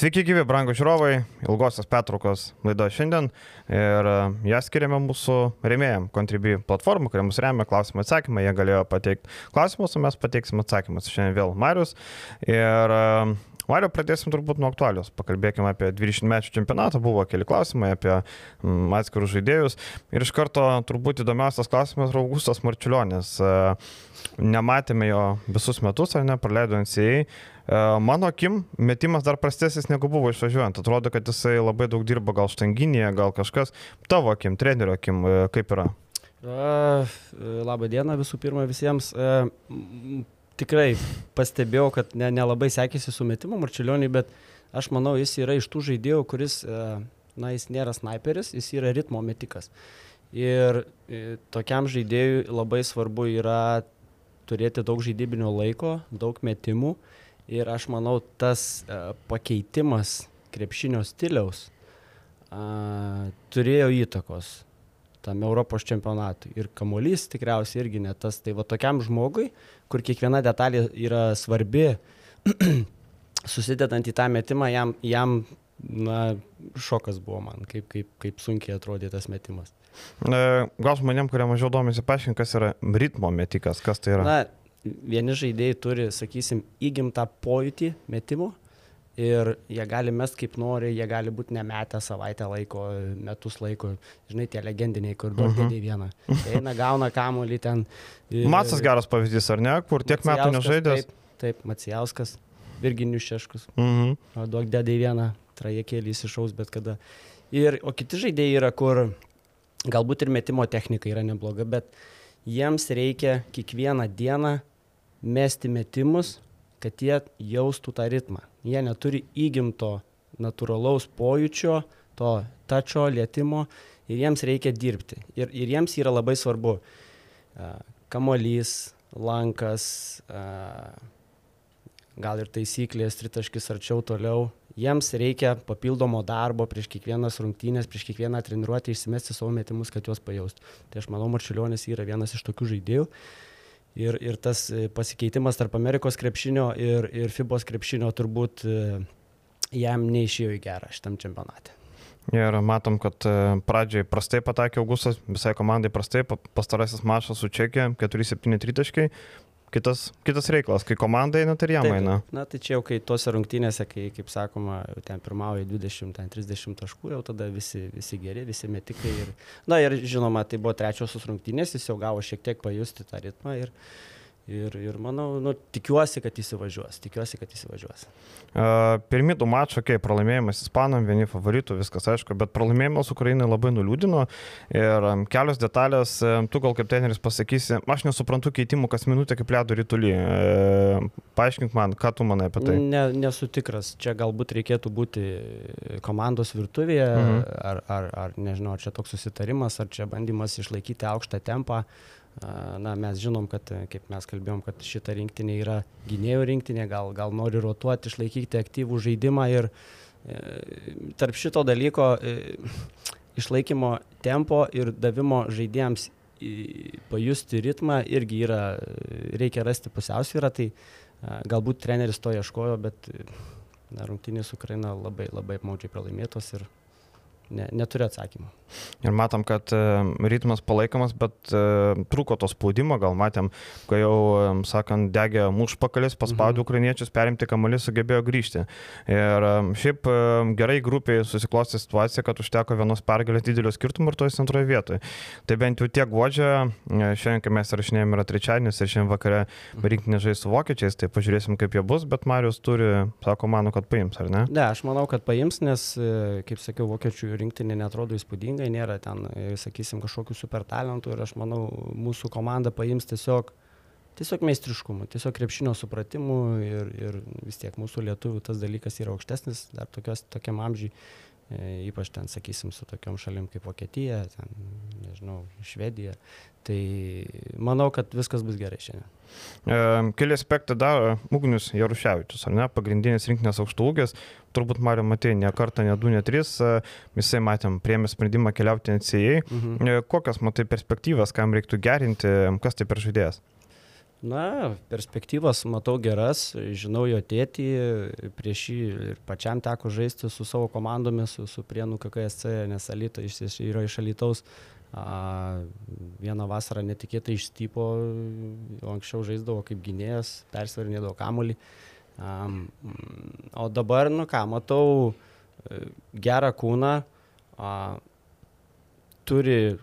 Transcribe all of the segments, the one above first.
Sveiki, gyvi, brangų žiūrovai, ilgosios pertraukos laido šiandien ir e, ją skiriame mūsų remėjim, Contribui platformų, kurie mus remia, klausimą atsakymą, jie galėjo pateikti klausimus, o mes pateiksim atsakymus. Šiandien vėl Marius ir e, Mario, pradėsim turbūt nuo aktualios. Pakalbėkime apie 20 mečių čempionatą. Buvo keli klausimai apie mm, atskirus žaidėjus. Ir iš karto turbūt įdomiausias klausimas yra Augustas Marčiulionis. E, nematėme jo visus metus, ar ne, praleido NCA. E, mano akim, metimas dar prastesnis negu buvo išvažiuojant. Atrodo, kad jisai labai daug dirba gal štanginėje, gal kažkas. Tavo akim, trenerio akim, e, kaip yra? Labą dieną visų pirma visiems tikrai pastebėjau, kad ne, nelabai sekėsi su metimu Marčiulioniui, bet aš manau, jis yra iš tų žaidėjų, kuris, e, na, jis nėra sniperis, jis yra ritmo metikas. Ir e, tokiam žaidėjui labai svarbu yra turėti daug žaidybinio laiko, daug metimų. Ir aš manau, tas e, pakeitimas krepšinio stiliaus a, turėjo įtakos tam Europos čempionatui. Ir kamuolys tikriausiai irgi ne tas. Tai va tokiam žmogui, kur kiekviena detalė yra svarbi, susidedant į tą metimą, jam, jam na, šokas buvo man, kaip, kaip, kaip sunkiai atrodė tas metimas. Gal žmonėm, kurie mažiau domisi, paaiškink, kas yra ritmo metikas, kas tai yra? Na, vieni žaidėjai turi, sakysim, įgimtą pojūtį metimo, ir jie gali mest kaip nori, jie gali būti nemetę savaitę laiko, metus laiko, žinai, tie legendiniai, kur -huh. dėdė vieną. Eina, gauna kamuolį ten. Matsas geras pavyzdys, ar ne, kur tiek metų nežaidęs? Taip, taip Macijauskas, Virginius Šeškus. Mhm. Duok dėdė vieną, trajekėlį įsišaus bet kada. Ir, o kiti žaidėjai yra, kur galbūt ir metimo technika yra nebloga, bet jiems reikia kiekvieną dieną mesti metimus, kad jie jaustų tą ritmą. Jie neturi įgimto natūralaus pojūčio, to tačio, lietimo ir jiems reikia dirbti. Ir, ir jiems yra labai svarbu kamolys, lankas, gal ir taisyklės, tritaškis arčiau toliau. Jiems reikia papildomo darbo prieš kiekvienas rungtynės, prieš kiekvieną treniruotę išsimesti savo metimus, kad juos pajaustų. Tai aš manau, Marčiulionis yra vienas iš tokių žaidėjų. Ir, ir tas e, pasikeitimas tarp Amerikos krepšinio ir, ir FIBOS krepšinio turbūt e, jam neišėjo į gerą šitam čempionate. Ir matom, kad e, pradžiai prastai patakė Augustas, visai komandai prastai, pastarasis mačas su Čekija, 4-7 tritaškai, kitas, kitas reikalas, kai komanda eina, tai jam eina. Na, tai čia jau kai tose rungtynėse, kai, kaip sakoma, ten pirmauja 20-30 taškų, jau tada visi, visi geri, visi metikai. Ir, na ir žinoma, tai buvo trečiosios rungtynės, jis jau gavo šiek tiek pajusti tą ritmą. Ir, Ir, ir manau, nu, tikiuosi, kad įsivažiuos. Tikiuosi, kad įsivažiuos. Uh, pirmi du mačai, okay, pralaimėjimas Ispanam, vieni favoritų, viskas aišku, bet pralaimėjimas Ukrainai labai nuliūdino. Ir um, kelios detalės, um, tu gal kaip treneris pasakysi, aš nesuprantu keitimų kas minutę kaip ledo rytulį. Uh, paaiškink man, ką tu manai apie tai. Ne, nesu tikras, čia galbūt reikėtų būti komandos virtuvėje, uh mhm. -huh. ar, ar, ar nežinau, ar čia toks susitarimas, ar čia bandymas išlaikyti aukštą tempą. Na, mes žinom, kad, kaip mes kalbėjom, kad šita rinktinė yra gynėjų rinktinė, gal, gal nori rotuoti, išlaikyti aktyvų žaidimą ir e, tarp šito dalyko e, išlaikymo tempo ir davimo žaidėjams pajusti ritmą irgi yra, reikia rasti pusiausvyrą, tai galbūt treneris to ieškojo, bet rungtynės Ukraina labai, labai apmaudžiai pralaimėtos ir ne, neturiu atsakymų. Ir matom, kad e, ritmas palaikomas, bet uh, trūko to spaudimo, gal matėm, kai jau, um, sakant, degė mūsų pakalis, paspaudė mhm. ukrainiečius, perimti kamalį, sugebėjo grįžti. Ir šiaip gerai grupiai susiklosti situaciją, kad užteko vienos pergalės didelio skirtumo ir toje antroje vietoje. Tai bent jau tiek godžia, šiandien, kai mes rašinėjom, yra trečiadienis ir šiandien vakare rinktinė žais su vokiečiais, tai pažiūrėsim, kaip jie bus, bet Marius turi, sako, mano, kad paims, ar ne? Ne, aš manau, kad paims, nes, e, kaip sakiau, vokiečių rinktinė netrodo įspūdingai, nėra ten, e, sakysim, kažkokių super talentų ir aš manau, mūsų komanda paims tiesiog, tiesiog meistriškumu, tiesiog krepšinio supratimu ir, ir vis tiek mūsų lietuvių tas dalykas yra aukštesnis, dar tokios, tokiam amžiui ypač ten, sakysim, su tokiom šalim kaip Vokietija, ten, nežinau, Švedija. Tai manau, kad viskas bus gerai šiandien. E, keli aspektai dar, Ugnius Jaruševičius, ar ne, pagrindinis rinkinės aukštūgės, turbūt Mario matė ne kartą, ne du, ne tris, e, visai matėm, priemė sprendimą keliauti NCA. Mhm. E, kokias matai perspektyvas, kam reiktų gerinti, kas tai per žaidėjas? Na, perspektyvas matau geras, žinau jo tėtį, prieš jį ir pačiam teko žaisti su savo komandomis, su, su Prienų KKSC, nes Alita jis yra iš Alitaus. A, vieną vasarą netikėtai išstypo, anksčiau žaisdavo kaip gynėjas, persvarinėdavo kamolį. A, o dabar, nu ką, matau e, gerą kūną, a, turi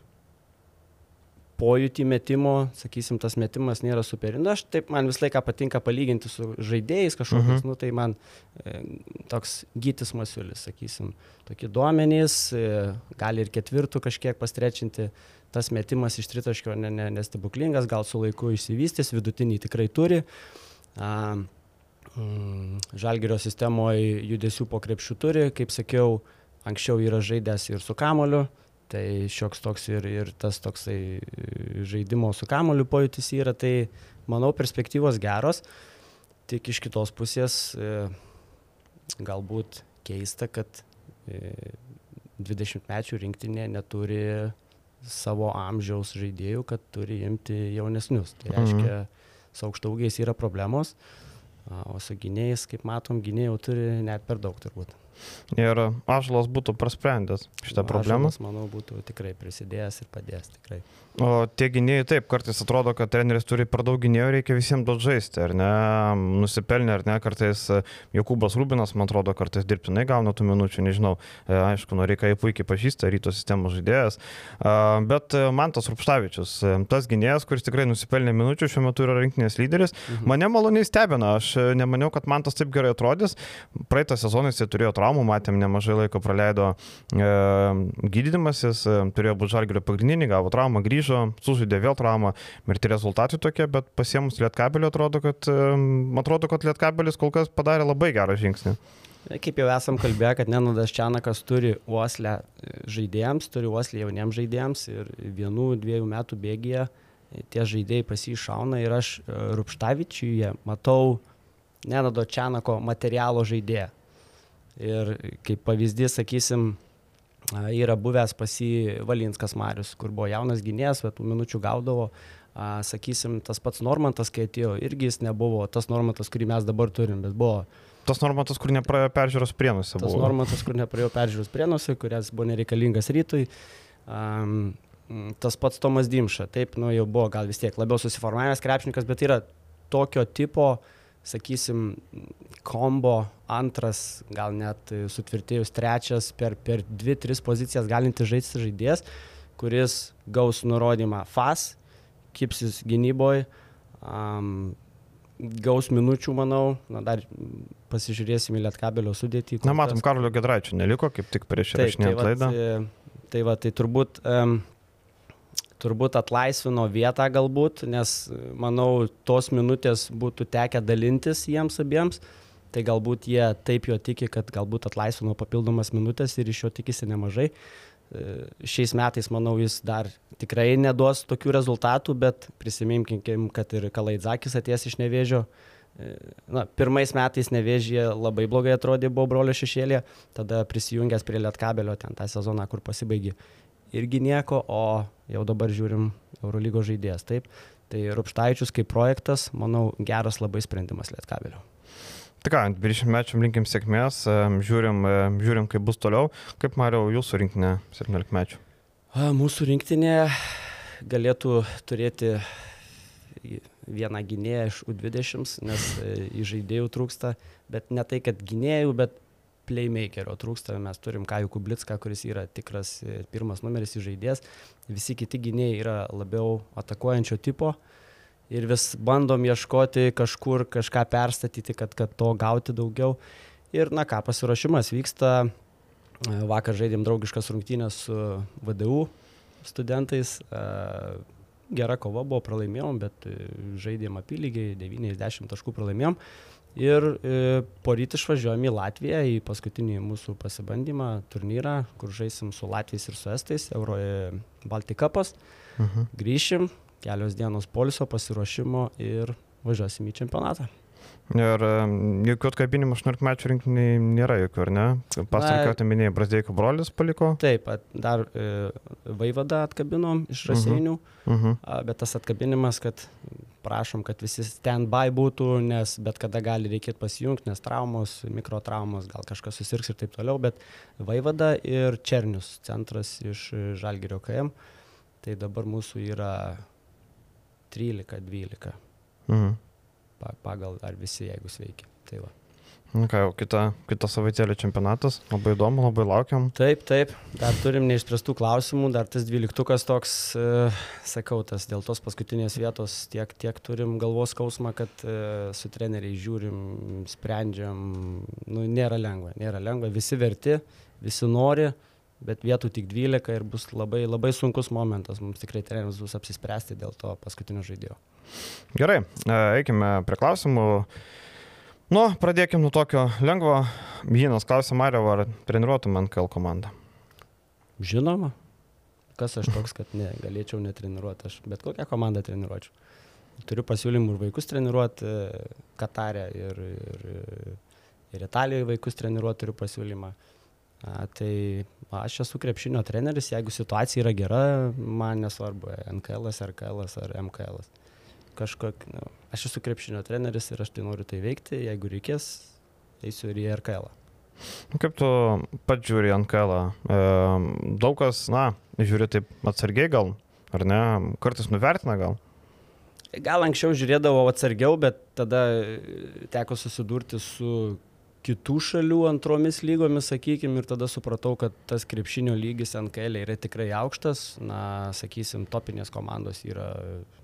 pojūtį metimo, sakysim, tas metimas nėra superinis. Nu, aš taip, man visą laiką patinka palyginti su žaidėjais kažkokiais, uh mhm. -huh. nu, tai man e, toks gytis masiulis, sakysim, tokie duomenys, e, gali ir ketvirtų kažkiek pastrečinti, tas metimas iš tritaškio nestebuklingas, ne, ne gal su laiku išsivystys, vidutinį tikrai turi. A, mm, Žalgerio sistemoje judesių po krepšių turi, kaip sakiau, anksčiau yra žaidęs ir su kamoliu, tai šioks toks ir, ir tas toksai e, žaidimo su kamoliu pojūtis yra, tai manau perspektyvos geros, tik iš kitos pusės e, galbūt keista, kad 20 e, rinktinė neturi savo amžiaus žaidėjų, kad turi imti jaunesnius. Tai mhm. reiškia, su aukštaugiais yra problemos, o su gynėjais, kaip matom, gynėjų turi net per daug turbūt. Ir Ažalas būtų prasprendęs šitą problemą. Manau, būtų tikrai prisidėjęs ir padėjęs tikrai. O tie gynėjai taip, kartais atrodo, kad treneris turi per daug gynėjų, reikia visiems duoti žaisti, ar ne, nusipelnė, ar ne, kartais e, Jokūbas Rubinas, man atrodo, kartais dirbtinai gauna tų minučių, nežinau, e, aišku, Noreikai puikiai pažįsta, ryto sistemos žaidėjas, bet e, man tas Rupštavičius, tas gynėjas, kuris tikrai nusipelnė minučių, šiuo metu yra rinkinės lyderis, mhm. mane maloniai stebina, aš nemaniau, kad man tas taip gerai atrodys, praeitą sezoną jis turėjo traumų, matėm, nemažai laiko praleido e, gydydimasis, turėjo būti žalgerio pagrindinį, gavo traumą, grįžo grįžo, sužaidė vėl traumą ir tie rezultatai tokie, bet pasiemus Lietkabelį atrodo, kad, atrodo, kad Lietkabelis kol kas padarė labai gerą žingsnį. Kaip jau esam kalbėję, kad Nenadas Čianakas turi uoslę e, žaidėjams, turi uoslę jauniems žaidėjams ir vienų, dviejų metų bėgyje tie žaidėjai pasišauna ir aš e, Rupštavičiuje matau Nenado Čianako materialo žaidėją. Ir kaip pavyzdys, sakysim, yra buvęs pas jį Valinskas Marius, kur buvo jaunas gynėjas, bet tų minučių gaudavo. Sakysim, tas pats Normantas, kai atėjo, irgi jis nebuvo tas Normantas, kurį mes dabar turim, bet buvo. Tas Normantas, kur nepraėjo peržiūros prienuose. Tas buvo. Normantas, kur nepraėjo peržiūros prienuose, kurias buvo nereikalingas rytui. Um, tas pats Tomas Dimša, taip, nu jau buvo gal vis tiek labiau susiformavęs krepšininkas, bet yra tokio tipo uh, sakysim, kombo antras, gal net sutvirtėjus trečias, per, per dvi, tris pozicijas galinti žaisti žaidėjas, kuris gaus nurodymą FAS, kipsis gynyboje, um, gaus minučių, manau, na dar pasižiūrėsim į Lietkabelio sudėtį. Na, matom, Karolio Gedraičio neliko, kaip tik prieš įrašinėjant tai laidą. Tai, tai va, tai turbūt um, turbūt atlaisvino vietą galbūt, nes manau, tos minutės būtų tekę dalintis jiems abiems. Tai galbūt jie taip jo tiki, kad galbūt atlaisvino papildomas minutės ir iš jo tikisi nemažai. E, šiais metais, manau, jis dar tikrai neduos tokių rezultatų, bet prisiminkim, kad ir Kalaidzakis atės iš nevėžio. E, na, pirmais metais nevėžyje labai blogai atrodė, buvo brolio šešėlė, tada prisijungęs prie Lietkabelio ten tą sezoną, kur pasibaigė irgi nieko, o jau dabar žiūrim Eurolygo žaidėjas. Taip, tai Rupštaičius kaip projektas, manau, geras labai sprendimas Lietkabelio. Tai ką, 20 mečių linkim sėkmės, žiūrim, žiūrim, kaip bus toliau. Kaip Mariau, jūsų rinktinė 17 mečių? Mūsų rinktinė galėtų turėti vieną gynėją iš U20, nes e, į žaidėjų trūksta, bet ne tai, kad gynėjų, bet playmakerio trūksta, mes turim Kajų Kublicką, kuris yra tikras e, pirmas numeris žaidėjas, visi kiti gynėjai yra labiau atakuojančio tipo ir vis bandom ieškoti kažkur kažką perstatyti, kad, kad to gauti daugiau. Ir na ką, pasiruošimas vyksta, e, vakar žaidėm draugiškas rungtynės su VDU studentais, e, gera kova buvo, pralaimėjom, bet žaidėm apylygiai, 90 taškų pralaimėjom. Ir e, poryt išvažiuojam į Latviją į paskutinį mūsų pasibandymą turnyrą, kur žaisim su Latvijais ir su Estais, Euro e, Baltikapas. Uh mhm. -huh. Grįšim, kelios dienos poliso pasiruošimo ir važiuosim į čempionatą. Ir jokių atkabinimų 18 mečių rinkiniai nėra jokių, ar ne? Pastarą kartą minėjai, Brasdeiko brolis paliko. Taip, dar e, vaivada atkabinom iš Mhm. raseinių, Mhm. a, bet tas atkabinimas, kad prašom, kad visi stand-by būtų, nes bet kada gali reikėti pasijungti, nes traumos, mikrotraumos, gal kažkas susirgs ir taip toliau, bet vaivada ir Černius centras iš e, Žalgirio KM, tai dabar mūsų yra 13-12 Mhm. Pa- pagal ar visi, jeigu sveiki. Tai va. Na ką, jau kitą, kitą savaitėlį čempionatas. Labai įdomu, labai laukiam. Taip, taip, dar turim neišspręstų klausimų, dar tas dvyliktukas toks, e, sakau, tas dėl tos paskutinės vietos tiek, tiek turim galvos skausmą, kad e, su treneriai žiūrim, sprendžiam, nu, nėra lengva, nėra lengva, visi verti, visi nori, bet vietų tik 12 ir bus labai, labai sunkus momentas, mums tikrai treneris bus apsispręsti dėl to paskutinio žaidėjo. Gerai, e, eikime prie klausimų. Nu, pradėkime nuo tokio lengvo. Vynas klausė Mario, ar treniruotum NKL komandą. Žinoma, kas aš toks, kad ne, galėčiau netreniruoti, aš bet kokią komandą treniruočiau. Turiu pasiūlymų ir vaikus treniruoti Katarė ir, ir, ir Italijoje vaikus treniruoti turiu pasiūlymą. A, tai aš esu krepšinio treneris, jeigu situacija yra gera, man nesvarbu, NKL, RKL ar MKL. Kažkok, nu, aš esu krepšinio treneris ir aš tai noriu tai veikti, jeigu reikės, eisiu ir į RKL. Nu, Kaip tu pats žiūri NKL? E, daug kas, na, žiūri taip atsargiai gal, ar ne? Kartais nuvertina gal. Gal anksčiau žiūrėdavau atsargiau, bet tada teko susidurti su kitų šalių antromis lygomis, sakykime, ir tada supratau, kad tas krepšinio lygis NKL yra tikrai aukštas. Na, sakysim, topinės komandos yra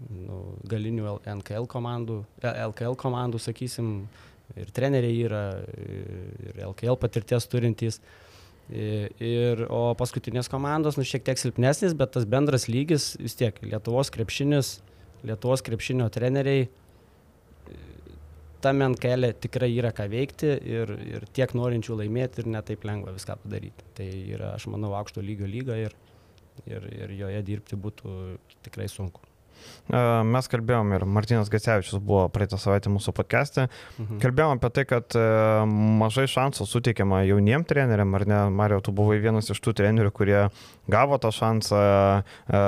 nu, galinių NKL komandų, e, LKL komandų, sakysim, ir treneriai yra, ir LKL patirties turintys. Ir, o paskutinės komandos, nu, šiek tiek silpnesnis, bet tas bendras lygis vis tiek Lietuvos krepšinis Lietuvos krepšinio treneriai tame NKL tikrai yra ką veikti ir, ir tiek norinčių laimėti ir netaip lengva viską padaryti. Tai yra, aš manau, aukšto lygio lyga ir, ir, ir joje dirbti būtų tikrai sunku. E, Mes kalbėjom ir Martinas Gacevičius buvo praeitą savaitę mūsų podcast'e. Mhm. Kalbėjom apie tai, kad e, mažai šansų suteikiama jauniem treneriam, ar ne? Mario, tu buvai vienas iš tų trenerių, kurie gavo tą šansą, e,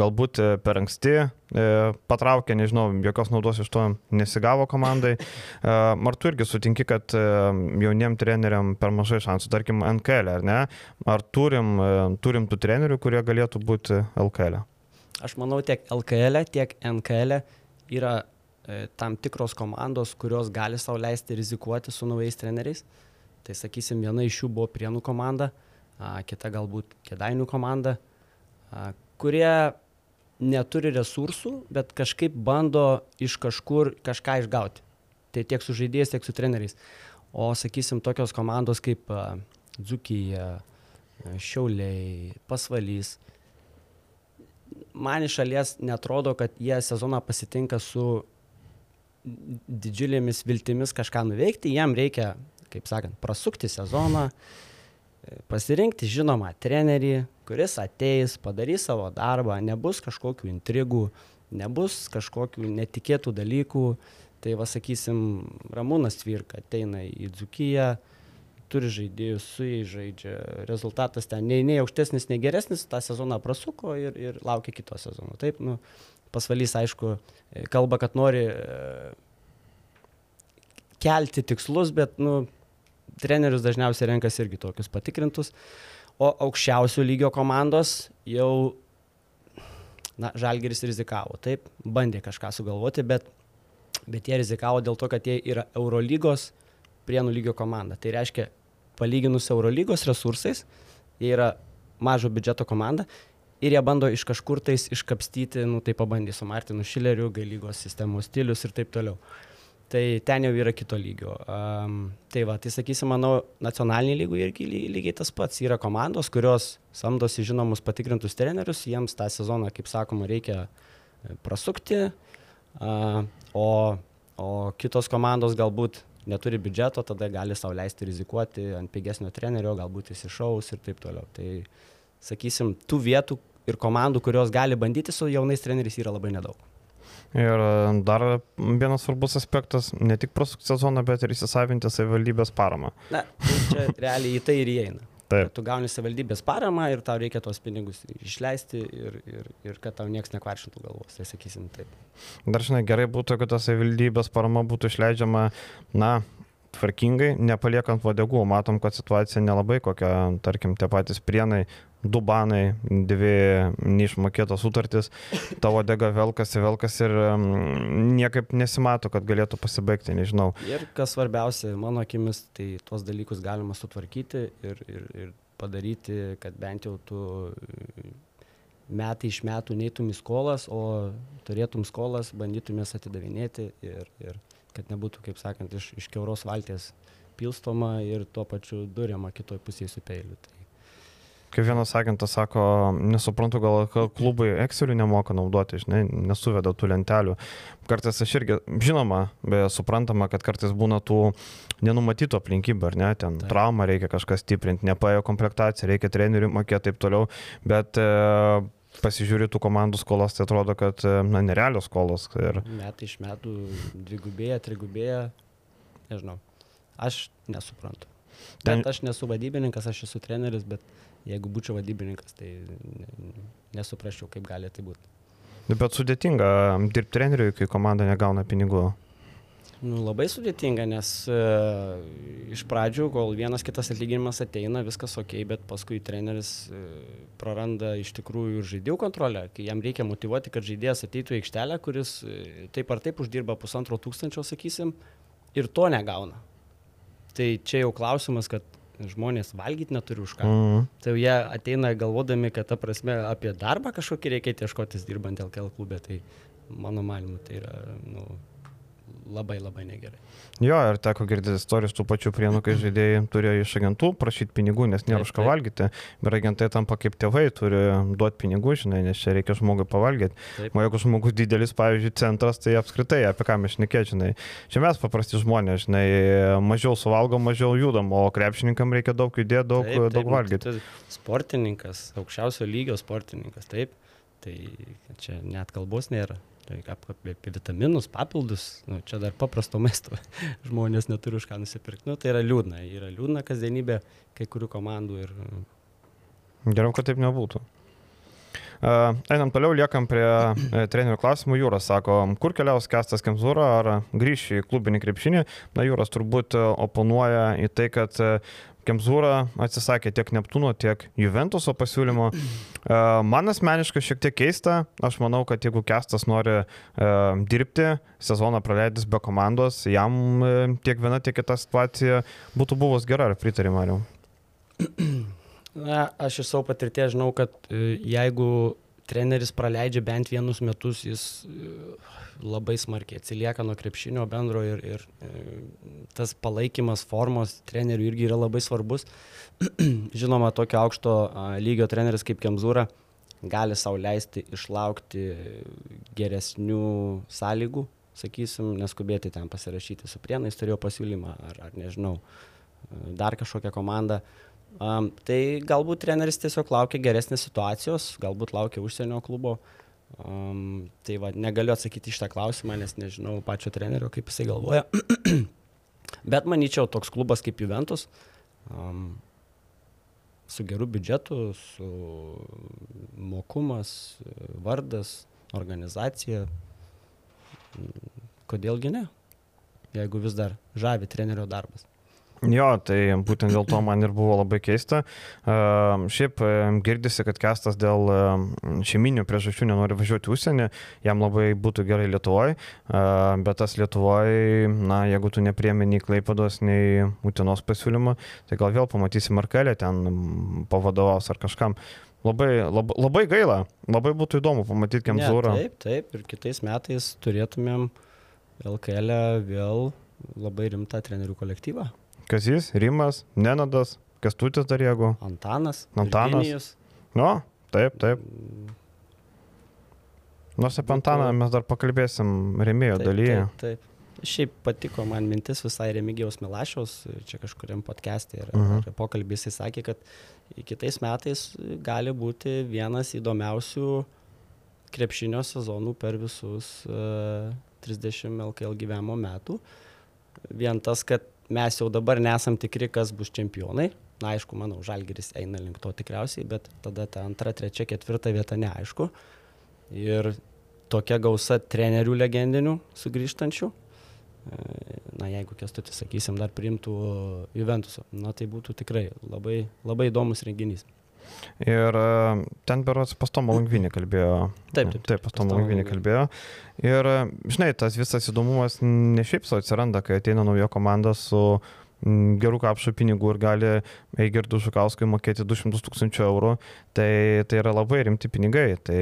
galbūt e, per anksti e, patraukė, nežinau, jokios naudos iš to nesigavo komandai. E, Ar tu irgi sutinki, kad e, jauniem treneriam per mažai šansų, tarkim, NKL, ar ne? Ar turim, e, turim tų trenerių, kurie galėtų būti LKL? Aš manau, tiek LKL, tiek NKL yra e, tam tikros komandos, kurios gali sau leisti rizikuoti su naujais treneriais. Tai sakysim, viena iš jų buvo Prienų komanda, a, kita galbūt Kedainių komanda, a, kurie neturi resursų, bet kažkaip bando iš kažkur kažką išgauti. Tai tiek su žaidėjais, tiek su treneriais. O sakysim, tokios komandos kaip a, Dzukija, a, Šiauliai, Pasvalys, man iš šalies netrodo, kad jie sezoną pasitinka su didžiulėmis viltimis kažką nuveikti, jiem reikia, kaip sakant, prasukti sezoną, pasirinkti žinomą trenerį, kuris ateis, padarys savo darbą, nebus kažkokių intrigų, nebus kažkokių netikėtų dalykų. Tai va sakysim, Ramūnas Tvirka ateina į Dzukiją, turi žaidėjus, su jais žaidžia, rezultatas ten nei, nei aukštesnis, nei geresnis, tą sezoną prasuko ir, ir laukia kito sezono. Taip, nu, pasvalys, aišku, kalba, kad nori e, kelti tikslus, bet, nu, trenerius dažniausiai renkasi irgi tokius patikrintus. O aukščiausio lygio komandos jau, na, Žalgeris rizikavo, taip, bandė kažką sugalvoti, bet, bet jie rizikavo dėl to, kad jie yra Eurolygos prienų lygio komanda. Tai reiškia, palyginus Eurolygos resursais, jie yra mažo biudžeto komanda ir jie bando iš kažkur tais iškapstyti, nu tai pabandė su Martinu Šileriu, gailygos sistemos stilius ir taip toliau. Tai ten jau yra kito lygio. Um, tai va, tai sakysim, manau, nacionaliniai lygų irgi ly- lygiai tas pats. Yra komandos, kurios samdosi žinomus patikrintus trenerius, jiems tą sezoną, kaip sakoma, reikia e, prasukti, uh, o, o kitos komandos galbūt neturi biudžeto, tada gali sau leisti rizikuoti ant pigesnio trenerio, galbūt jis išaus ir taip toliau. Tai sakysim, tų vietų ir komandų, kurios gali bandyti su jaunais treneriais yra labai nedaug. Ir e, dar vienas svarbus aspektas - ne tik prasukti sezoną, bet ir įsisavinti savivaldybės paramą. Na, tai čia realiai į tai ir įeina. Taip. Tu gauni savivaldybės paramą ir tau reikia tuos pinigus išleisti ir, ir, ir kad tau niekas nekvaršintų galvos, tai sakysim taip. Dar žinai, gerai būtų, kad ta savivaldybės parama būtų išleidžiama, na, tvarkingai, nepaliekant vadegų. Matom, kad situacija nelabai kokia, tarkim, tie patys prienai, du banai, dvi neišmokėtos sutartys, tavo dega velkasi, velkasi ir mm, niekaip nesimato, kad galėtų pasibaigti, nežinau. Ir kas svarbiausia, mano akimis, tai tuos dalykus galima sutvarkyti ir, ir, ir padaryti, kad bent jau tu e, metai iš metų neitum į skolas, o turėtum skolas, bandytumės atidavinėti ir, ir kad nebūtų, kaip sakant, iš, iš keuros valties pilstoma ir tuo pačiu duriama kitoj pusėje su peiliu. Tai Kaip vienas agentas sako, nesuprantu, gal klubai Excelių nemoka naudoti, žinai, nesuveda tų lentelių. Kartais aš irgi, žinoma, beje, suprantama, kad kartais būna tų nenumatytų aplinkybių, ar ne, ten Taip. traumą reikia kažkas stiprinti, nepaėjo komplektaciją, reikia trenerių mokėti taip toliau, bet e, pasižiūri tų komandų skolas, tai atrodo, kad, e, na, nerealios skolos. Ir, metai iš metų dvigubėja, trigubėja, nežinau. Aš nesuprantu. Ten- Bet aš nesu vadybininkas, aš esu treneris, bet jeigu būčiau vadybininkas, tai ne- nesuprasčiau, kaip gali tai būti. bet sudėtinga dirbti treneriui, kai komanda negauna pinigų. Nu, labai sudėtinga, nes e, iš pradžių, kol vienas kitas atlyginimas ateina, viskas ok, bet paskui treneris e, praranda iš tikrųjų žaidėjų kontrolę, kai jam reikia motivuoti, kad žaidėjas ateitų į aikštelę, kuris e, taip ar taip uždirba pusantro tūkstančio, sakysim, ir to negauna. Tai čia jau klausimas, kad žmonės valgyti neturi už ką. Mm. Tai jie ateina galvodami, kad ta prasme apie darbą kažkokį reikia ieškotis dirbant LKL klube, tai mano manimu tai yra nu, labai labai negerai. Jo, ir teko girdėti istorijos tų pačių prienų, kai žaidėjai turėjo iš agentų prašyti pinigų, nes nėra už ką valgyti. Ir agentai tampa kaip tėvai, turi duoti pinigų, žinai, nes čia reikia žmogui pavalgyti. Taip. O jeigu žmogus didelis, pavyzdžiui, centras, tai apskritai apie ką mes šnekėt, žinai. Čia mes paprasti žmonės, žinai, mažiau suvalgom, mažiau judam, o krepšininkam reikia daug judėti, daug, Taip, taip, daug nu, valgyti. tai Sportininkas, aukščiausio lygio sportininkas, taip. Tai čia net kalbos nėra. Ap- apie, apie vitaminus, papildus, nu, čia dar paprasto maisto žmonės neturi už ką nusipirkti. Nu, tai yra liūdna, yra liūdna kasdienybė kai kurių komandų ir Geriau, kad taip nebūtų. Einam toliau, liekam prie uh, trenerių klausimų. Jūras sako, kur keliaus Kestas Kemzūra, ar grįš į klubinį krepšinį. Na, Jūras turbūt uh, oponuoja į tai, kad uh, Kemzūra atsisakė tiek Neptūno, tiek Juventuso pasiūlymo. Man asmeniškai šiek tiek keista. Aš manau, kad jeigu Kestas nori dirbti, sezoną praleidęs be komandos, jam tiek viena, tiek kita situacija būtų buvus gera, ar pritari Mariu? Na, aš iš savo patirties žinau, kad e, jeigu treneris praleidžia bent vienus metus, jis e, labai smarkiai atsilieka nuo krepšinio bendro ir, ir e, tas palaikymas formos trenerių irgi yra labai svarbus. Žinoma, tokio aukšto lygio treneris kaip Kemzūra gali sau leisti išlaukti geresnių sąlygų, sakysim, neskubėti ten pasirašyti su prienais, turėjo pasiūlymą ar, ar nežinau, dar kažkokią komandą. Um, tai galbūt treneris tiesiog laukia geresnės situacijos, galbūt laukia užsienio klubo. Um, tai va, negaliu atsakyti iš tą klausimą, nes nežinau pačio trenerio, kaip jisai galvoja. Bet manyčiau, toks klubas kaip Juventus, um, su geru biudžetu, su mokumas, vardas, organizacija, kodėlgi ne, jeigu vis dar žavi trenerio darbas. Jo, tai būtent dėl to man ir buvo labai keista. Uh, šiaip uh, girdisi, kad Kestas dėl uh, šeiminių priežasčių nenori važiuoti užsienį, jam labai būtų gerai Lietuvoje, bet tas Lietuvoje, na, jeigu tu nepriemi nei Klaipados, nei Utinos pasiūlymą, tai gal vėl pamatysi Markelę ten pavadovaus ar kažkam. Labai, labai, labai gaila, labai būtų įdomu pamatyti Kemzūrą. Ne, taip, taip, ir kitais metais turėtumėm LKL e vėl labai rimtą trenerių kolektyvą. Kazys, Rimas, Nenadas, Kestutis dar jeigu. Antanas. Antanas. Virginijus. Nu, taip, taip. Nors apie Antaną mes dar pakalbėsim remėjo taip, dalyje. Taip, taip. Šiaip patiko man mintis visai Remigijaus Milašiaus, čia kažkuriam podcast'e ir, Mhm. ir pokalbį jisai sakė, kad kitais metais gali būti vienas įdomiausių krepšinio sezonų per visus uh, 30 LKL gyvenimo metų. Vien tas, kad mes jau dabar nesam tikri, kas bus čempionai. Na, aišku, manau, Žalgiris eina link to tikriausiai, bet tada ta antra, trečia, ketvirta vieta neaišku. Ir tokia gausa trenerių legendinių sugrįžtančių. Na, jeigu kestutis, sakysim, dar priimtų Juventusą, na, tai būtų tikrai labai, labai įdomus renginys. Ir e, ten berots pas Tomą Langvinį kalbėjo. Taip, taip. Taip, pas Tomą Langvinį kalbėjo. Ir, e, žinai, tas visas įdomumas ne šiaip sau atsiranda, kai ateina nauja komanda su uh, Mm, gerų kapšų pinigų ir gali Eigirdų Žukauskui mokėti 200 tūkstančių eurų, tai, tai yra labai rimti pinigai, tai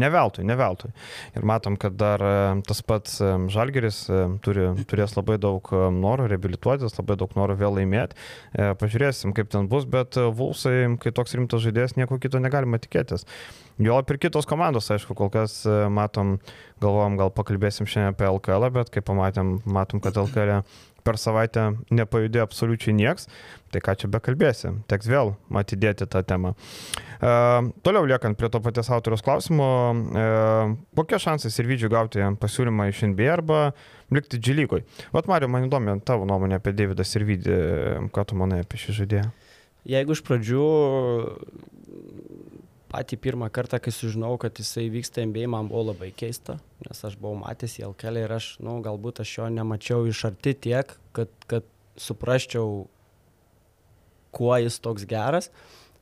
ne veltui, ne veltui. Ir matom, kad dar tas pats Žalgeris turi, turės labai daug noro reabilituotis, labai daug noro vėl laimėti. E, pažiūrėsim, kaip ten bus, bet Vulsai, kai toks rimtas žaidėjas, nieko kito negalima tikėtis. Jo ir kitos komandos, aišku, kol kas matom, galvojom, gal pakalbėsim šiandien apie LKL, bet kai pamatėm, matom, kad LKL per savaitę nepajudėjo absoliučiai nieks, tai ką čia bekalbėsi, teks vėl atidėti tą temą. E, toliau liekant prie to paties autoriaus klausimo, e, kokie šansai ir vydžių gauti pasiūlymą iš NBA arba likti lygoj? Vat Mario, man įdomi tavo nuomonė apie Davidą ir vydį, ką tu manai apie šį žaidėją? Jeigu iš pradžių patį pirmą kartą, kai sužinojau, kad jisai vyksta NBA, man buvo labai keista, nes aš buvau matęs į LKL ir aš, na, nu, galbūt aš jo nemačiau iš arti tiek, kad, kad suprasčiau, kuo jis toks geras,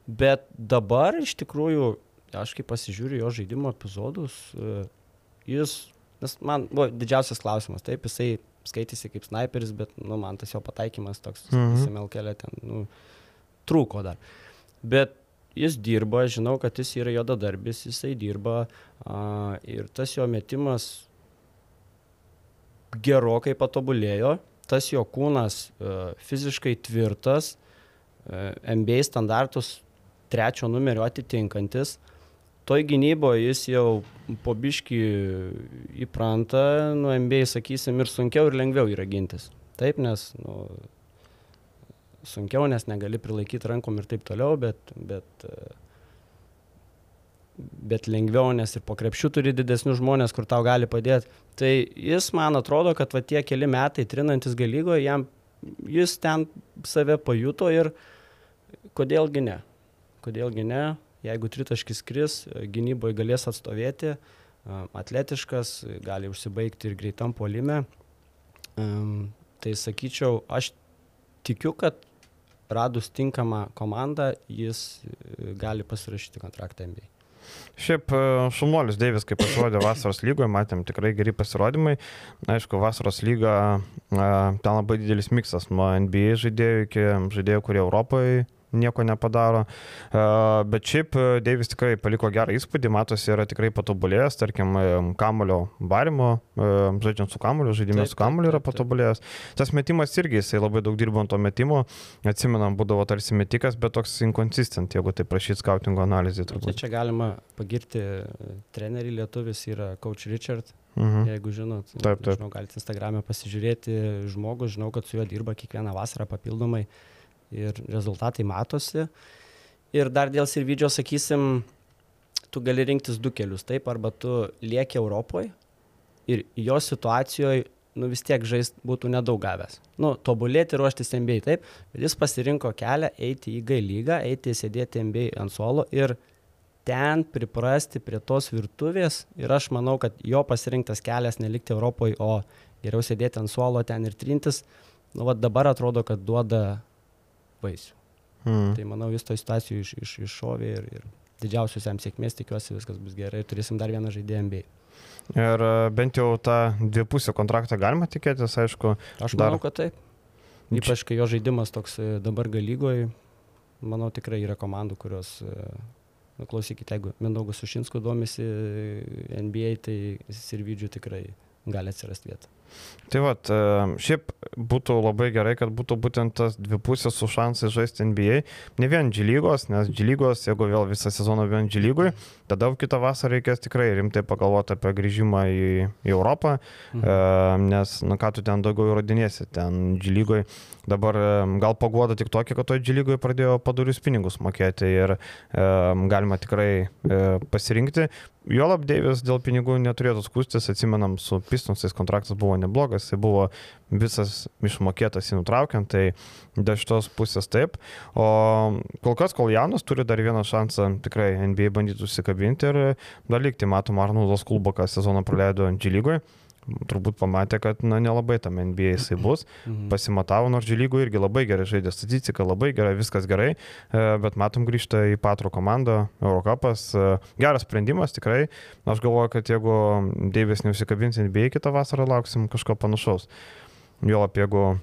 bet dabar iš tikrųjų, aš kai pasižiūriu jo žaidimo epizodus, e, jis, nes man buvo didžiausias klausimas, taip, jisai skaitėsi kaip sniperis, bet, nu, man tas jo pataikymas toks, mhm. sakysim, LKL ten, nu, trūko dar. Bet jis dirba, žinau, kad jis yra jodadarbis, jisai dirba a, ir tas jo metimas gerokai patobulėjo, tas jo kūnas a, fiziškai tvirtas, a, MBA standartus trečio numerio atitinkantis. Toj gynyboje jis jau po biški įpranta, nu MBA sakysim, ir sunkiau ir lengviau yra gintis. Taip, nes nu, sunkiau, nes negali prilaikyti rankom ir taip toliau, bet, bet, bet lengviau, nes ir po krepšių turi didesnius žmonės, kur tau gali padėti. Tai jis man atrodo, kad va tie keli metai trinantis galygoje, jam jis ten save pajuto ir kodėlgi ne. Kodėlgi ne, jeigu tritaškis kris, gynyboje galės atstovėti, atletiškas, gali užsibaigti ir greitam polime. Tai sakyčiau, aš tikiu, kad radus tinkamą komandą, jis e, gali pasirašyti kontraktą NBA. Šiaip e, Šumolis Deivis, kaip pasirodė vasaros lygoje, matėm tikrai geri pasirodymai. Aišku, vasaros lyga, e, ten labai didelis miksas nuo NBA žaidėjų iki žaidėjų, kurie Europoje nieko nepadaro. Bet šiaip e, Deivis tikrai paliko gerą įspūdį, matosi, yra tikrai patobulėjęs, tarkim, e, kamulio varimo, e, žaidžiant su kamuliu, žaidimas su kamuliu yra patobulėjęs. Tas metimas irgi, jisai labai daug dirbo ant to metimo, atsimenam, būdavo tarsi metikas, bet toks inconsistent, jeigu tai prašyt skautingo analizė. Tai. Čia galima pagirti trenerį lietuvis, yra Coach Richard. Mhm. Jeigu žinot, taip, taip. Žinau, galite Instagram'e pasižiūrėti žmogų, žinau, kad su juo dirba kiekvieną vasarą papildomai. Uh, ir rezultatai matosi. Ir dar dėl Sirvidžio sakysim, tu gali rinktis du kelius, taip, arba tu lieki Europoje ir jo situacijoje nu, vis tiek žaist būtų nedaug gavęs. Nu, tobulėti ruoštis MBA, taip, bet jis pasirinko kelią eiti į G lygą, eiti sėdėti MBA ant suolo ir ten priprasti prie tos virtuvės ir aš manau, kad jo pasirinktas kelias nelikti Europoje, o geriau sėdėti ant suolo ten ir trintis, nu, va dabar atrodo, kad duoda vaisių. Mm. Tai manau, jis to situacijų iš, iš, iššovė ir, ir didžiausios jam sėkmės, tikiuosi viskas bus gerai ir turėsim dar vieną žaidėją MBA. Ir e, bent jau tą dvipusio kontraktą galima tikėtis, aišku. Aš dar... manau, kad taip. Ypač kai jo žaidimas toks e, dabar galygoje, manau tikrai yra komandų, kurios, e, nu, klausykite, jeigu Mindaugas Sušinsku domisi NBA, tai Sirvidžių tikrai gali atsirasti vieta. Tai va, šiaip būtų labai gerai, kad būtų būtent tas dvipusės su šansai žaisti NBA. Ne vien G lygos, nes G lygos, jeigu vėl visą sezoną vien G lygui, tada kitą vasarą reikės tikrai rimtai pagalvoti apie grįžimą į, į Europą, mhm. nes, na ką tu ten daugiau įrodinėsi, ten G lygui dabar gal pagoda tik tokia, kad G lygoje pradėjo padarius pinigus mokėti ir e, galima tikrai e, pasirinkti. Jolab Deivis dėl pinigų neturėtų skūstis, atsimenam, su Pistonsais kontraktas buvo neblogas, jis buvo visas išmokėtas į nutraukiant, tai dėl šitos pusės taip. O kol kas, kol jaunas, turi dar vieną šansą tikrai NBA bandyti užsikabinti ir dar likti, matom, Arnoldas Kulbokas sezoną praleido G lygoje turbūt pamatė, kad na, nelabai tam NBA jisai bus. Mhm. Pasimatavo, nors žylygų irgi labai gerai žaidė, statistika labai gerai, viskas gerai, e, bet matom grįžta į Patro komandą, Eurocapas. E, geras sprendimas tikrai. Aš galvoju, kad jeigu Deivis neusikabins NBA kitą vasarą, lauksim kažko panašaus. Jo jeigu,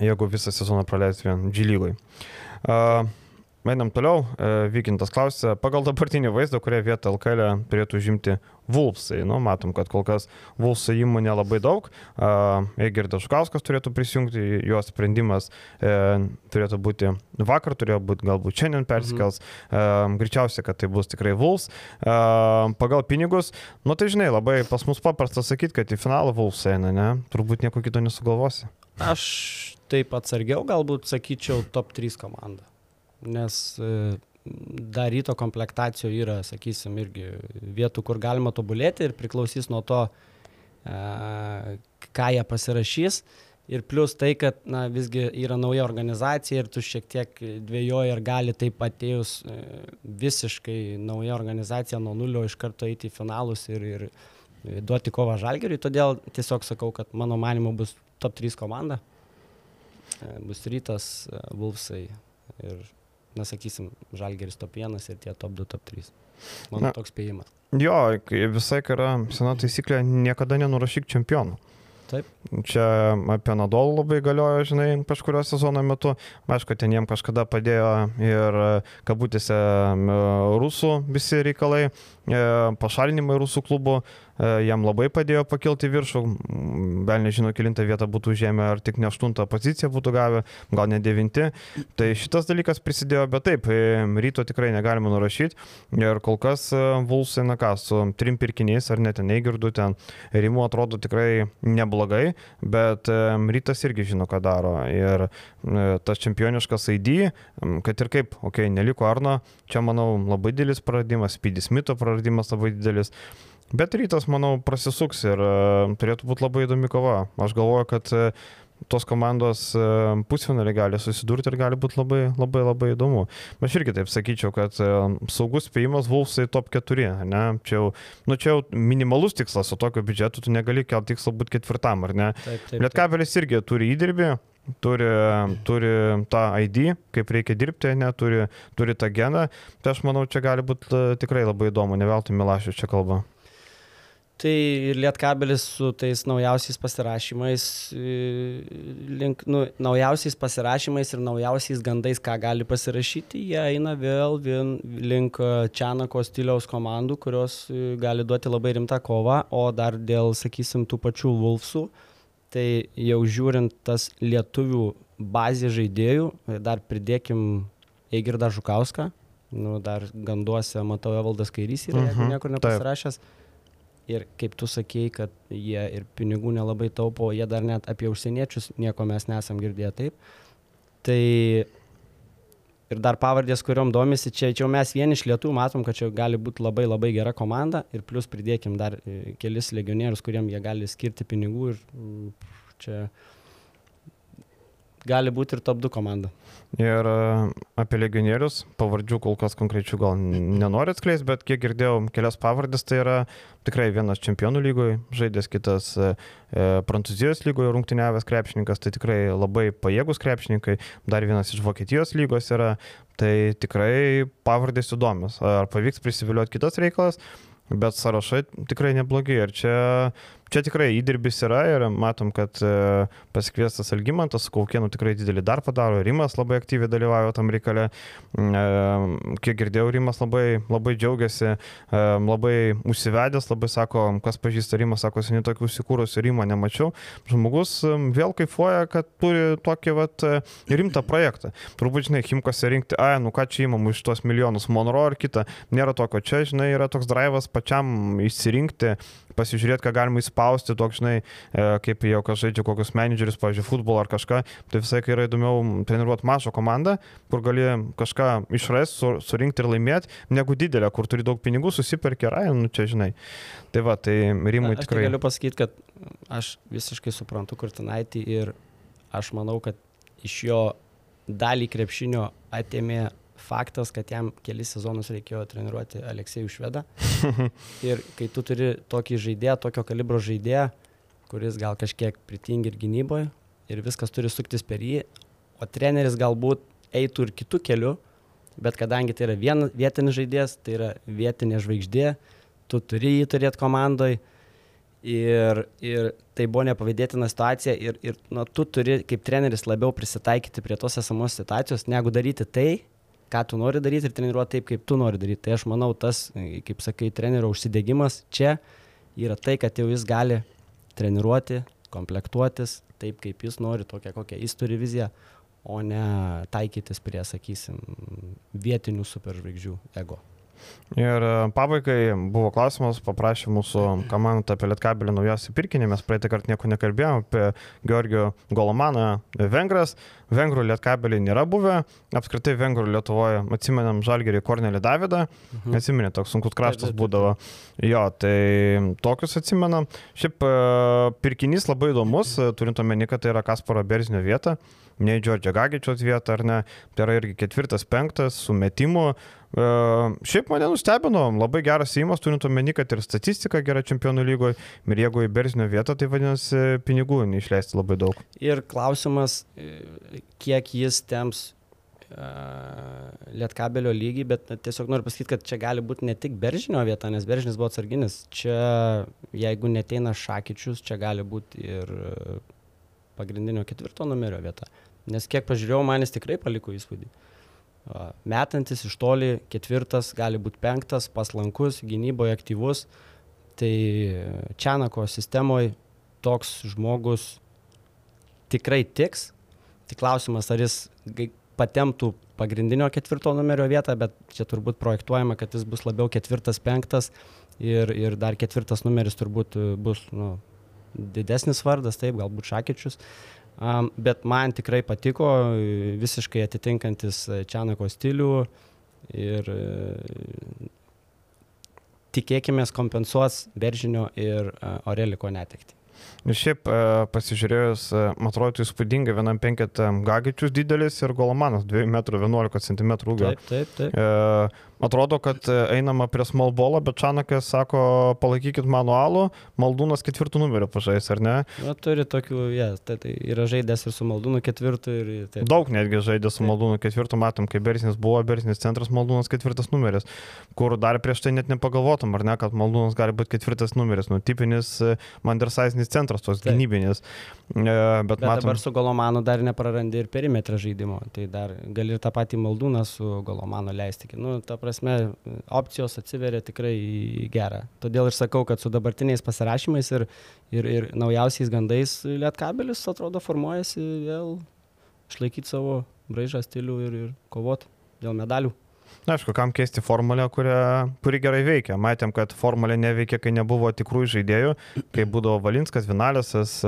jeigu visą sezoną praleis vien lygui. Uh, Einam toliau, e, Vykintas klausė, pagal dabartinį vaizdą, kurią vietą LKL turėtų žimti Vulfsai. Nu, matom, kad kol kas Vulfsai įmonė labai daug. Egirdas Šukauskas turėtų prisijungti, jo sprendimas e, turėtų būti vakar, turėjo būti galbūt šiandien persikels. Mhm. E, greičiausiai, kad tai bus tikrai Vulfs. E, pagal pinigus, nu tai žinai, labai pas mus paprasta sakyti, kad į finalą Vulfsai eina, ne? Turbūt nieko kito nesugalvosi. Aš taip atsargiau galbūt sakyčiau top 3 komanda nes e, dar ryto komplektacijoje yra, sakysim, irgi vietų, kur galima tobulėti ir priklausys nuo to, e, ką jie pasirašys. Ir plus tai, kad na, visgi yra nauja organizacija ir tu šiek tiek dvėjoji ir gali taip atėjus e, visiškai nauja organizacija nuo nulio iš karto eiti į finalus ir, ir duoti kovą žalgeriui. Todėl tiesiog sakau, kad mano manimu bus top 3 komanda. Bus rytas, Vulfsai ir na sakysim, Žalgeris top 1 ir tie top 2, top 3. Mano na, toks spėjimas. Jo, visai yra sena taisyklė, niekada nenurašyk čempionų. Taip. Čia apie Nadolų labai galiojo, žinai, kažkurio sezono metu. Aišku, ten jiem kažkada padėjo ir kabutėse rusų visi reikalai, e, pašalinimai rusų klubų E, jam labai padėjo pakilti viršų, gal nežinau, kilintą vietą būtų užėmę, ar tik ne aštuntą poziciją būtų gavę, gal ne devinti. Tai šitas dalykas prisidėjo, bet taip, e, ryto tikrai negalima nurašyti. Ir kol kas e, Vulsai, na ką, su trim pirkiniais, ar net neįgirdu, ten rimų atrodo tikrai neblogai, bet rytas irgi žino, ką daro. Ir tas čempioniškas ID, kad ir kaip, okei, okay, neliko Arno, čia manau labai didelis praradimas, Speedy Smito praradimas labai didelis. Bet rytas, manau, prasisuks ir uh, turėtų būti labai įdomi kova. Aš galvoju, kad uh, tos komandos uh, pusfinalį gali susidurti ir gali būti labai, labai, labai įdomu. Aš irgi taip sakyčiau, kad saugus spėjimas Vulfsai top 4, ne? Čia jau, nu, čia jau minimalus tikslas, su tokiu biudžetu tu negali kelti tikslo būti ketvirtam, ar ne? Lietkabelis irgi turi įdirbį, turi, turi tą ID, kaip reikia dirbti, ne, turi, turi tą geną. Tai aš manau, čia gali būti tikrai labai įdomu, ne veltui Milašius čia kalba. Tai ir Lietkabelis su tais naujausiais pasirašymais, e, link, nu, naujausiais pasirašymais ir naujausiais gandais, ką gali pasirašyti, jie eina vėl vien, link Čianako stiliaus komandų, kurios e, gali duoti labai rimtą kovą, o dar dėl, sakysim, tų pačių Wolfsų, tai jau žiūrint tas lietuvių bazė žaidėjų, dar pridėkim Eigirdą Žukauską, nu, dar ganduose matau Evaldas Kairys yra, uh -huh, mhm, niekur nepasirašęs. Taip ir kaip tu sakei, kad jie ir pinigų nelabai taupo, jie dar net apie užsieniečius nieko mes nesam girdėję taip. Tai ir dar pavardės, kuriuom domisi, čia, čia mes vieni iš lietų matom, kad čia gali būti labai labai gera komanda ir plus pridėkim dar e, kelis legionierius, kuriem jie gali skirti pinigų ir mm, čia gali būti ir top 2 komanda. Ir e, apie legionierius, pavardžių kol kas konkrečių gal nenoriu atskleisti, bet kiek girdėjau kelias pavardės, tai yra tikrai vienas čempionų lygoje, žaidęs kitas e, e, Prancūzijos lygoje rungtyniavęs krepšininkas, tai tikrai labai pajėgus krepšininkai, dar vienas iš Vokietijos lygos yra, tai tikrai pavardės įdomios. Ar pavyks prisivilioti kitas reikalas, bet sąrašai tikrai neblogi ir čia čia tikrai įdirbis yra ir matom, kad e, pasikviestas Algymantas su Kaukienu tikrai didelį darbą daro, Rimas labai aktyviai dalyvauja tam reikale, mm, kiek girdėjau, Rimas labai, labai džiaugiasi, labai užsivedęs, labai sako, kas pažįsta Rimą, sako, seniai tokių įsikūrusių Rimą nemačiau, žmogus vėl kaifuoja, kad turi tokį vat, rimtą projektą. Turbūt, žinai, Himkose rinkti, ai, nu ką čia įmamu iš tuos milijonus, Monro ar kitą, nėra tokio, čia, žinai, yra toks drivas pačiam išsirinkti, pasižiūrėti, ką galima įspausti, toks, žinai, e, kaip jau kas žaidžia kokius menedžerius, pavyzdžiui, futbolą ar kažką, tai visai yra įdomiau treniruoti mažą komandą, kur gali kažką išrasti, sur, surinkti ir laimėti, negu didelę, kur turi daug pinigų, susiperki ir, nu čia, žinai. Tai va, tai Rimui tikrai. Aš galiu pasakyti, kad aš visiškai suprantu Kurtinaitį ir aš manau, kad iš jo dalį krepšinio atėmė faktas, kad jam kelis sezonus reikėjo treniruoti Aleksėjų Švedą. ir kai tu turi tokį žaidėją, tokio kalibro žaidėją, kuris gal kažkiek pritingi ir gynyboje, ir viskas turi suktis per jį, o treneris galbūt eitų ir kitų kelių, bet kadangi tai yra vien, vietinis žaidėjas, tai yra vietinė žvaigždė, tu turi jį turėti komandoje. Ir, ir tai buvo nepavydėtina situacija ir, ir nu, tu turi kaip treneris labiau prisitaikyti prie tos esamos situacijos, negu daryti tai, ką tu nori daryti ir treniruoti taip, kaip tu nori daryti. Tai aš manau, tas, kaip sakai, trenerio užsidegimas čia yra tai, kad jau jis gali treniruoti, komplektuotis taip, kaip jis nori, tokia kokia jis turi viziją, o ne taikytis prie, sakysim, vietinių superžvaigždžių ego. Ir e, pabaigai buvo klausimas, paprašė mūsų komanda apie Lietkabelį naujausią pirkinį, mes praeitą kartą nieko nekalbėjome apie Georgijų Golomaną Vengras. Vengrų Lietkabelį nėra buvę, apskritai Vengrų Lietuvoje atsimenam Žalgerį Kornelį Davidą, mhm. atsimenė, toks sunkus kraštas būdavo. Jo, tai tokius atsimenam. Šiaip e, pirkinys labai įdomus, turint omeny, kad tai yra Kasparo Berzinio vieta ne Džordžio Gagičios vietą, ar ne. Tai yra irgi ketvirtas, penktas su metimu. E, šiaip mane nustebino, labai geras įimas, turint omeny, kad ir statistika gera čempionų lygoje, ir jeigu į Berzinio vietą, tai vadinasi pinigų neišleisti labai daug. Ir klausimas, e, kiek jis temps e, Lietkabelio lygį, bet tiesiog noriu pasakyti, kad čia gali būti ne tik Beržinio vieta, nes Beržinis buvo atsarginis. Čia, jeigu neteina Šakyčius, čia gali būti ir pagrindinio ketvirto numerio vieta. Nes kiek pažiūrėjau, manis tikrai paliko įspūdį. Metantis iš toli ketvirtas, gali būti penktas, paslankus, gynyboje aktyvus. Tai Čianako sistemoje toks žmogus tikrai tiks. Tik klausimas, ar jis patemtų pagrindinio ketvirto numerio vietą, bet čia turbūt projektuojama, kad jis bus labiau ketvirtas, penktas ir, ir dar ketvirtas numeris turbūt bus nu, didesnis vardas, taip, galbūt Šakyčius. Uh, bet man tikrai patiko, visiškai atitinkantis Čianako stilių ir e, tikėkime kompensuos Beržinio ir Oreliko netekti. Ir šiaip e, pasižiūrėjus, e, atrodo įspūdingai, vienam penkit Gagičius didelis ir Golomanas 2,11 m ūgio. Taip, taip, taip. E, Atrodo, kad e, einama prie smallbolo, bet Čanakas sako, palaikykit manualų, Maldūnas ketvirtų numerio pažais, ar ne? Na, turi tokių, ja, tai, tai yra žaidęs ir su Maldūnu ketvirtu. Ir, taip. Daug netgi žaidė su Maldūnu ketvirtu, matom, kai Bersinis buvo, Bersinis centras, Maldūnas ketvirtas numeris, kur dar prieš tai net nepagalvotum, ar ne, kad Maldūnas gali būti ketvirtas numeris, nu, tipinis e, Mandersaisinis centras, tos taip. gynybinis. E, bet, bet matom, dabar su Golomanu dar neprarandi ir perimetrą žaidimo, tai dar gali ir tą patį Maldūną su Golomanu leisti. Nu, ta prasme, prasme, opcijos atsiveria tikrai gerą. Todėl ir sakau, kad su dabartiniais pasirašymais ir, ir, ir naujausiais gandais Lietkabelis atrodo formuojasi vėl išlaikyti savo braižą, stilių ir, ir kovoti dėl medalių. Na, aišku, kam keisti formulę, kurią, kuri gerai veikia. Matėm, kad formulė neveikia, kai nebuvo tikrųjų žaidėjų, kai būdavo Valinskas, Vinalėsas,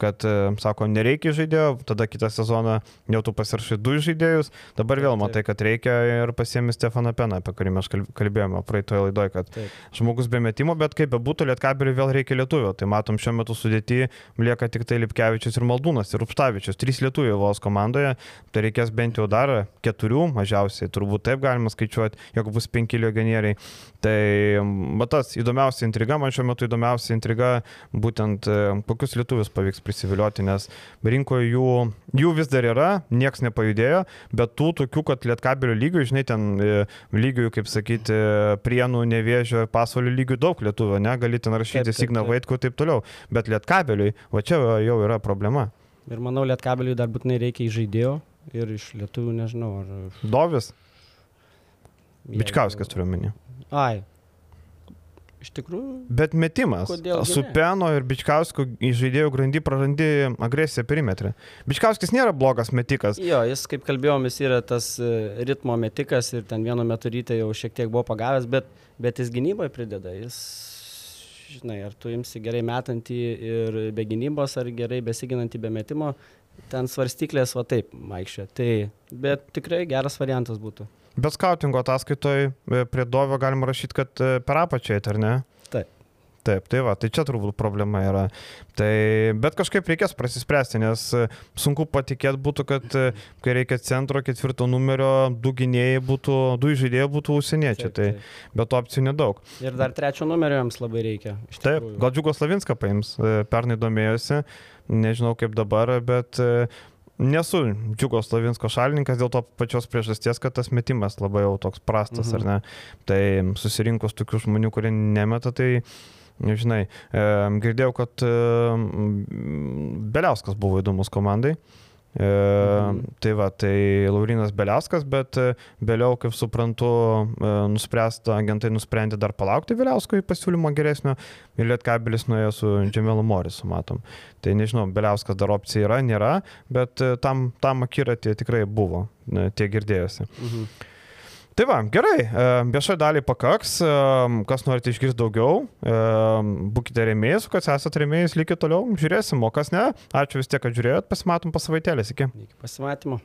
kad, e, sako, nereikia žaidėjo, tada kitą sezoną jau tu pasirašai du žaidėjus, dabar vėl matai, kad reikia ir pasiemi Stefaną Peną, apie kurį mes kalbėjome praeitoje laidoje, kad Taip. žmogus be metimo, bet kaip be būtų, Lietkabeliui vėl reikia lietuvio. Tai matom, šiuo metu sudėti lieka tik tai Lipkevičius ir Maldūnas ir Upštavičius, trys lietuvių vos komandoje, tai reikės bent jau dar keturių mažiausiai, turbūt taip galima skaičiuoti, jeigu bus penki legionieriai. Tai matas įdomiausia intriga, man šiuo metu įdomiausia intriga būtent e, kokius lietuvius pavyks prisivilioti, nes rinkoje jų, jų vis dar yra, nieks nepajudėjo, bet tų tokių, kad lietkabelio lygių, žinai, ten e, lygių, kaip sakyti, prienų, nevėžio, pasaulio lygių daug lietuvio, ne, gali ten rašyti Signa Vaitkų ir taip toliau, bet lietkabeliui, va čia jau yra problema. Ir manau, lietkabeliui dar būtinai reikia į žaidėjo ir iš lietuvių, nežinau, ar... Dovis? Bičkauskas turiu menį. Ai, Iš tikrųjų. Bet metimas. Su Peno ir Bičkauskiu į žaidėjų grandį prarandi agresiją perimetrą. Bičkauskis nėra blogas metikas. Jo, jis, kaip kalbėjom, jis yra tas e, ritmo metikas ir ten vienu metu ryte jau šiek tiek buvo pagavęs, bet, bet jis gynyboje prideda. Jis, žinai, ar tu imsi gerai metantį ir be gynybos, ar gerai besiginantį be metimo, ten svarstyklės va taip, maikščia. Tai, bet tikrai geras variantas būtų. Bet skautingo ataskaitoje prie Dovio galima rašyti, kad e, per apačią, ar ne? Taip. Taip, tai va, tai čia turbūt problema yra. Tai, bet kažkaip reikės prasispręsti, nes e, sunku patikėti būtų, kad e, kai reikia centro ketvirto numerio, du gynėjai būtų, du žaidėjai būtų užsieniečiai. Tai, bet opcijų nedaug. Ir dar trečio numerio jiems labai reikia. Taip, gal Džiugos Lavinską paims, pernai domėjosi, nežinau kaip dabar, bet Nesu Džiugo Slavinsko šalininkas dėl to pačios priežasties, kad tas metimas labai jau toks prastas, mhm. ar ne. Tai susirinkus tokių žmonių, kurie nemeta, tai, žinai, e, girdėjau, kad e, Beliauskas buvo įdomus komandai. E, mhm. Tai va, tai Laurinas Beliauskas, bet e, vėliau, kaip suprantu, e, nuspręsta, agentai nusprendė dar palaukti Vėliausko į pasiūlymą geresnio ir Lietkabelis nuėjo su Džemelu Morisu, matom. Tai nežinau, Beliauskas dar opcija yra, nėra, bet e, tam, tam akiratė tikrai buvo, tie girdėjosi. Mhm. Tai va, gerai, e, viešai daliai pakaks, kas norite išgirsti daugiau, būkite rėmėjai, kas esate rėmėjai, likite toliau, žiūrėsim, o kas ne. Ačiū vis tiek, kad žiūrėjot, pasimatom po savaitėlės, iki. Iki pasimatymo.